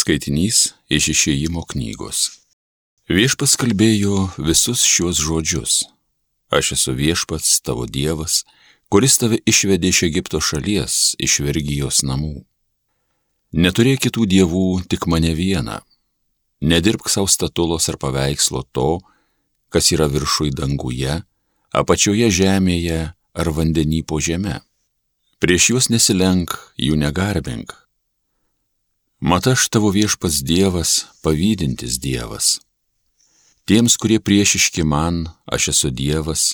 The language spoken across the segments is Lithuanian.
Skaitinys iš išėjimo knygos. Viešpats kalbėjo visus šios žodžius. Aš esu viešpats tavo Dievas, kuris tave išvedė iš Egipto šalies, iš vergyjos namų. Neturėk kitų dievų, tik mane vieną. Nedirbk savo statulos ar paveikslo to, kas yra viršui danguje, apačioje žemėje ar vandenį po žemę. Prieš juos nesilenk, jų negarbink. Mat aš tavo viešpats Dievas, pavydintis Dievas. Tiems, kurie priešiški man, aš esu Dievas,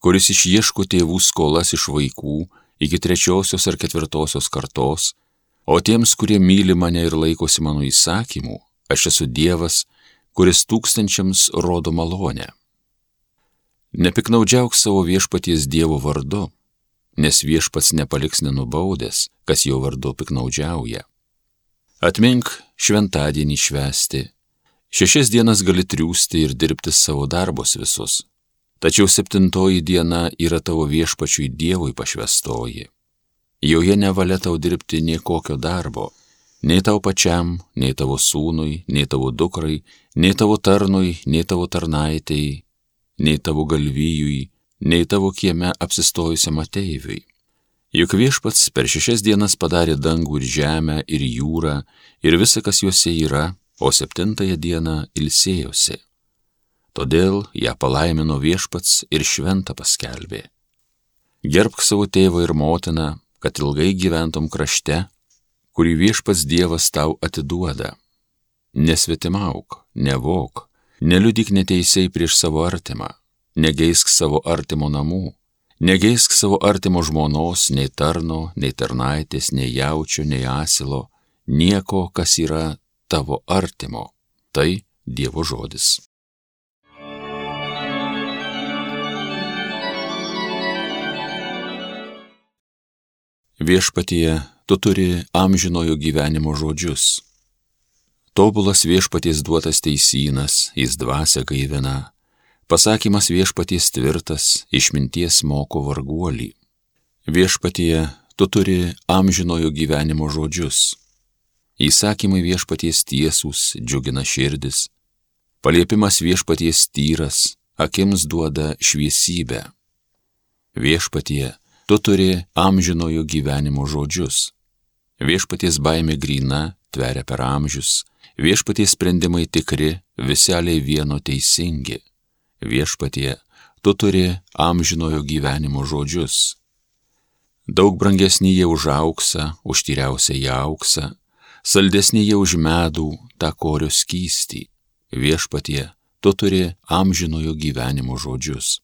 kuris išieško tėvų skolas iš vaikų iki trečiosios ar ketvirtosios kartos, o tiems, kurie myli mane ir laikosi mano įsakymų, aš esu Dievas, kuris tūkstančiams rodo malonę. Nepiknaudžiauk savo viešpaties Dievo vardu, nes viešpats nepaliks nenubaudęs, kas jo vardu piknaudžiauja. Atmink šventadienį švesti. Šešias dienas gali triūsti ir dirbti savo darbus visus. Tačiau septintoji diena yra tavo viešpačiui Dievui pašvestoji. Joje nevalia tau dirbti nie kokio darbo, nei tau pačiam, nei tavo sūnui, nei tavo dukrai, nei tavo tarnui, nei tavo tarnaitėjai, nei tavo galvijui, nei tavo kieme apsistojusiam ateiviui. Juk viešpats per šešias dienas padarė dangų ir žemę ir jūrą ir visa, kas juose yra, o septintąją dieną ilsėjosi. Todėl ją palaimino viešpats ir šventą paskelbė. Gerbk savo tėvą ir motiną, kad ilgai gyventum krašte, kurį viešpats Dievas tau atiduoda. Nesvetimauk, nevok, neliudik neteisiai prieš savo artimą, negeisk savo artimo namų Negeisk savo artimo žmonos, nei tarno, nei tarnaitės, nei jaučio, nei asilo, nieko, kas yra tavo artimo. Tai Dievo žodis. Viešpatie, tu turi amžinojo gyvenimo žodžius. Tobulas viešpaties duotas teisynas, jis dvasia gaivina, Pasakymas viešpaties tvirtas, išminties moko varguolį. Viešpatie, tu turi amžinojo gyvenimo žodžius. Įsakymai viešpaties tiesūs džiugina širdis. Paliepimas viešpaties tyras, akims duoda šviesybę. Viešpatie, tu turi amžinojo gyvenimo žodžius. Viešpaties baime grina, tveria per amžius, viešpaties sprendimai tikri, viseliai vieno teisingi viešpatie, tu turi amžinojo gyvenimo žodžius. Daug brangesnį jie už auksą, už tyriausią į auksą, saldesnį jie už medų, tą korio skystį. Viešpatie, tu turi amžinojo gyvenimo žodžius.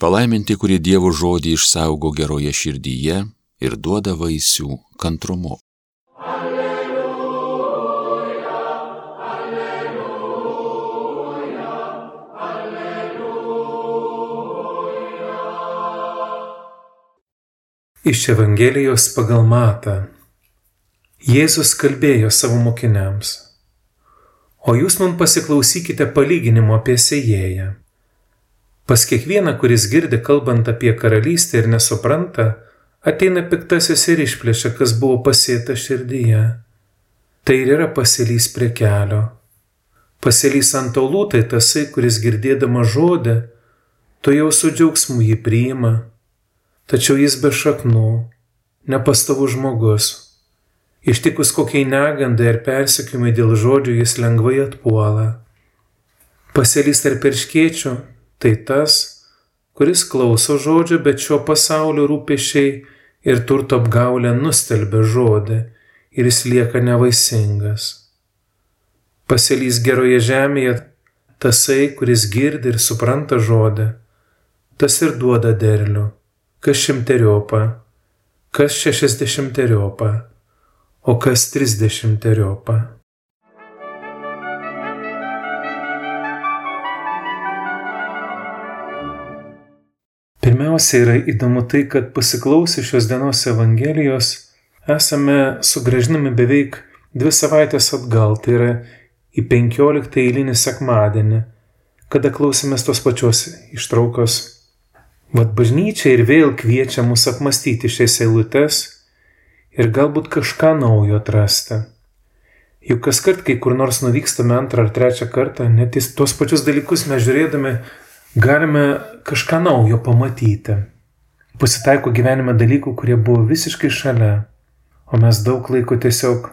Palaiminti, kurie Dievo žodį išsaugo geroje širdyje ir duoda vaisių kantrumu. Alleluja, alleluja, alleluja. Iš Evangelijos pagal Matą. Jėzus kalbėjo savo mokiniams. O jūs man pasiklausykite palyginimo apie sėjėją. Pas kiekvieną, kuris girdi kalbant apie karalystę ir nesupranta, ateina piktasis ir išplėšia, kas buvo pasėta širdyje. Tai ir yra pasilys prie kelio. Pasilys ant olų tai tasai, kuris girdėdama žodį, to jau su džiaugsmu jį priima, tačiau jis be šaknų, nepastovus žmogus. Ištikus kokiai negandai ar persikimai dėl žodžių jis lengvai atpuola. Pasilys tarp perškiečių tai tas, kuris klauso žodžio, bet šio pasaulio rūpešiai ir turto apgaulė nustelbė žodį ir jis lieka nevaisingas. Pasilys geroje žemėje tasai, kuris girdi ir supranta žodį, tas ir duoda derlių, kas šimteriopą, kas šešiasdešimteriopą, o kas trisdešimteriopą. Pirmiausia yra įdomu tai, kad pasiklausę šios dienos Evangelijos esame sugražinami beveik dvi savaitės atgal, tai yra į 15 eilinį sekmadienį, kada klausėmės tos pačios ištraukos. Vat bažnyčia ir vėl kviečia mus apmastyti šias eilutes ir galbūt kažką naujo atrasti. Juk kas kart, kai kur nors nuvykstame antrą ar trečią kartą, net į tuos pačius dalykus mes žiūrėdami galime kažką naujo pamatyti. Pasitaiko gyvenime dalykų, kurie buvo visiškai šalia, o mes daug laiko tiesiog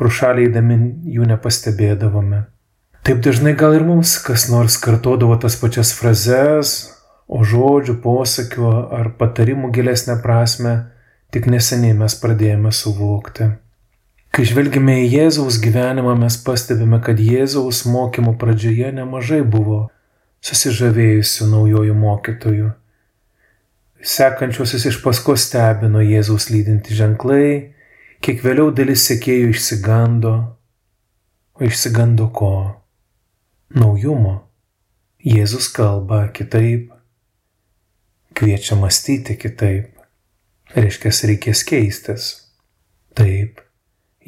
pro šalį įdami jų nepastebėdavome. Taip dažnai gal ir mums kas nors kartodavo tas pačias frazes, o žodžių, posakių ar patarimų gilesnę prasme tik neseniai mes pradėjome suvokti. Kai žvelgime į Jėzaus gyvenimą, mes pastebime, kad Jėzaus mokymo pradžioje nemažai buvo susižavėjusių naujojų mokytojų. Sekančiosius iš paskos stebino Jėzaus lydinti ženklai, kiek vėliau dalis sekėjų išsigando, o išsigando ko? Naujumo. Jėzus kalba kitaip, kviečia mąstyti kitaip. Reiškia, reikės keistis. Taip,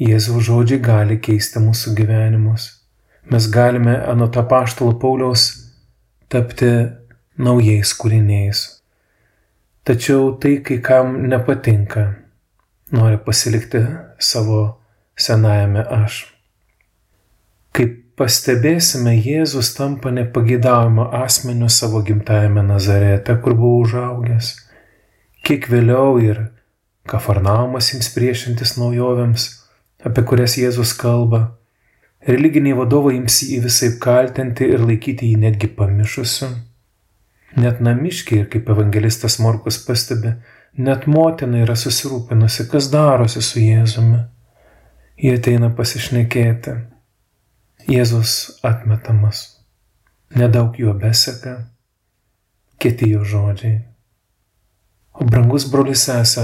Jėzaus žodžiai gali keisti mūsų gyvenimus. Mes galime anot apaštalo Pauliaus tapti naujais kūriniais. Tačiau tai kai kam nepatinka, nori pasilikti savo senajame aš. Kaip pastebėsime, Jėzus tampa nepageidaujama asmeniu savo gimtajame Nazarete, kur buvo užaugęs. Kiek vėliau ir Kafarnaumas jums priešintis naujovėms, apie kurias Jėzus kalba. Religiniai vadovai jums jį visai kaltinti ir laikyti jį netgi pamišusiu. Net namiškiai, ir kaip evangelistas Morkus pastebi, net motina yra susirūpinusi, kas darosi su Jėzumi. Jie ateina pasišnekėti. Jėzus atmetamas, nedaug juo beseka, kiti jo žodžiai. O brangus brolis sesė,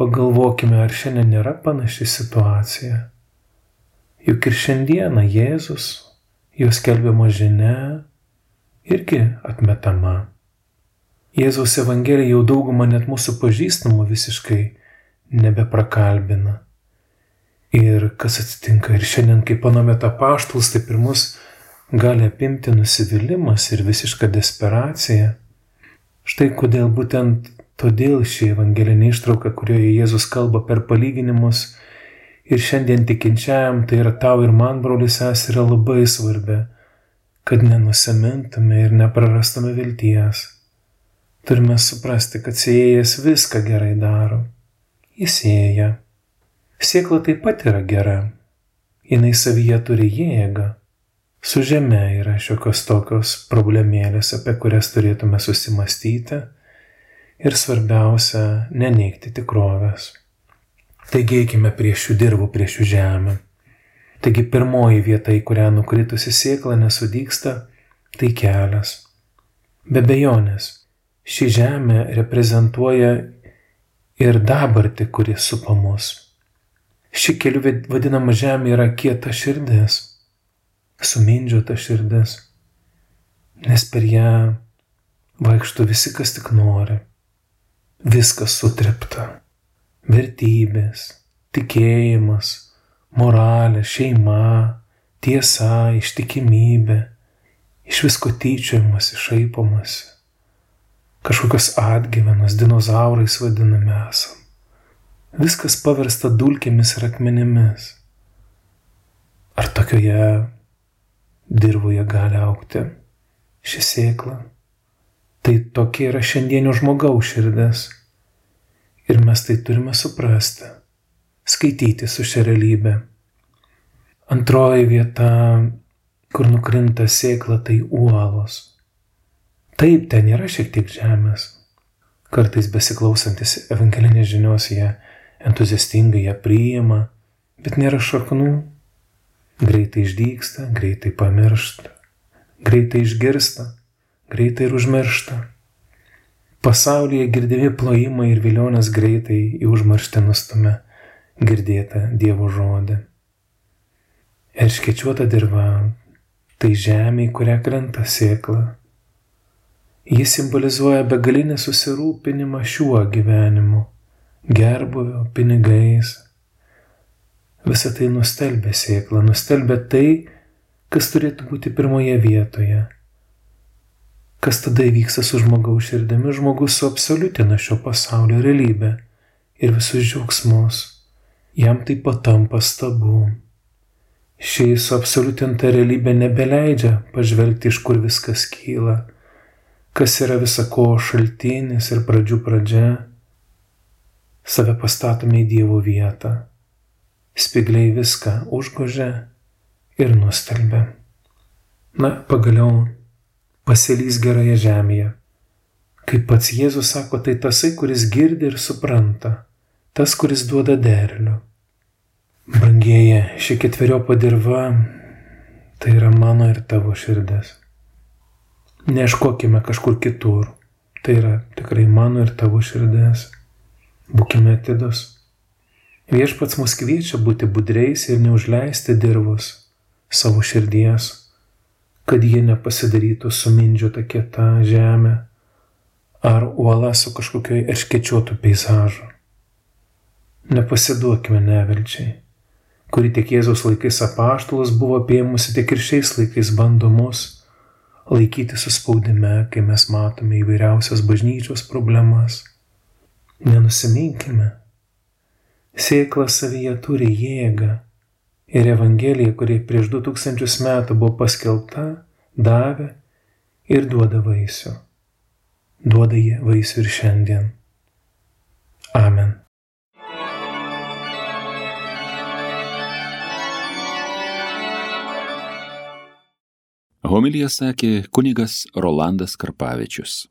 pagalvokime, ar šiandien nėra panaši situacija. Juk ir šiandieną Jėzus, jo skelbiama žinia, irgi atmetama. Jėzaus Evangelija jau daugumą net mūsų pažįstamų visiškai nebeprakalbina. Ir kas atsitinka ir šiandien, kai panomėta paštus, taip ir mus gali apimti nusivylimas ir visiška desperacija. Štai kodėl būtent todėl ši evangelinė ištrauka, kurioje Jėzus kalba per palyginimus ir šiandien tikinčiajam, tai yra tau ir man, brolis, es yra labai svarbi, kad nenusimintume ir neprarastume vilties. Turime suprasti, kad siejas viską gerai daro. Jis sėja Sėkla taip pat yra gera. Jis savyje turi jėgą. Su žeme yra šiokios tokios problemėlės, apie kurias turėtume susimastyti ir svarbiausia - neneikti tikrovės. Taigi eikime prie šių dirbų, prie šių žemę. Taigi pirmoji vieta, į kurią nukritusi sėkla nesudyksta, tai kelias. Be bejonės, ši žemė reprezentuoja ir dabartį, kuris supa mus. Ši keliu vadinama žemė yra kieta širdis, sumindžiota širdis, nes per ją vaikšto visi, kas tik nori. Viskas sutrepta. Vertybės, tikėjimas, moralė, šeima, tiesa, ištikimybė, iš visko tyčiojimas, išaipomas. Kažkokios atgyvenos, dinozaurais vadinami esam. Viskas paversta dulkėmis ir akmenimis. Ar tokioje dirboje gali aukti ši sėkla? Tai tokia yra šiandienio žmogaus širdis. Ir mes tai turime suprasti, skaityti su šia realybė. Antroji vieta, kur nukrinta sėkla, tai uolos. Taip, ten yra šiek tiek žemės. Kartais besiklausantis evangelinės žinios jie entuziastingai ją priima, bet nėra šaknų, greitai išdyksta, greitai pamiršta, greitai išgirsta, greitai ir užmiršta. Pasaulyje girdimi plojimai ir vilionės greitai į užmarštę nustumia girdėtą Dievo žodį. Erškečiuota dirba tai žemė, į kurią krenta sėkla. Jis simbolizuoja begalinį susirūpinimą šiuo gyvenimu gerbuvio, pinigais. Visą tai nustelbė sėklą, nustelbė tai, kas turėtų būti pirmoje vietoje Kas tada įvyksta su žmogaus širdimi? Žmogus suabsoliutina šio pasaulio realybę ir visus džiaugsmus. Jam tai patampa stabu. Ši suabsoliutinta realybė nebeleidžia pažvelgti, iš kur viskas kyla, kas yra visako šaltinis ir pradžių pradžia. Save pastatome į Dievo vietą. Spigliai viską užgožia ir nustelbia. Na, pagaliau pasilys geroje žemėje. Kaip pats Jėzus sako, tai tasai, kuris girdi ir supranta, tas, kuris duoda derlių. Brangieji, ši ketverio padirba tai yra mano ir tavo širdis. Neieškokime kažkur kitur, tai yra tikrai mano ir tavo širdis. Būkime atidus. Viešpats mus kviečia būti budreis ir neužleisti dirvus savo širdies kad ji nepasidarytų sumindžiota kieta žemė ar uola su kažkokiu erškečiuotu peizažu. Nepasiduokime nevilčiai, kuri tiek Jėzaus laikais apaštalas buvo apėmusi, tiek ir šiais laikais bando mus laikyti suspaudime, kai mes matome įvairiausias bažnyčios problemas. Nenusiminkime. Sėkla savyje turi jėgą ir Evangelija, kuri prieš du tūkstančius metų buvo paskelbta, davė ir duoda vaisių. Duoda jie vaisių ir šiandien. Amen. Homilija sakė kunigas Rolandas Karpavičius.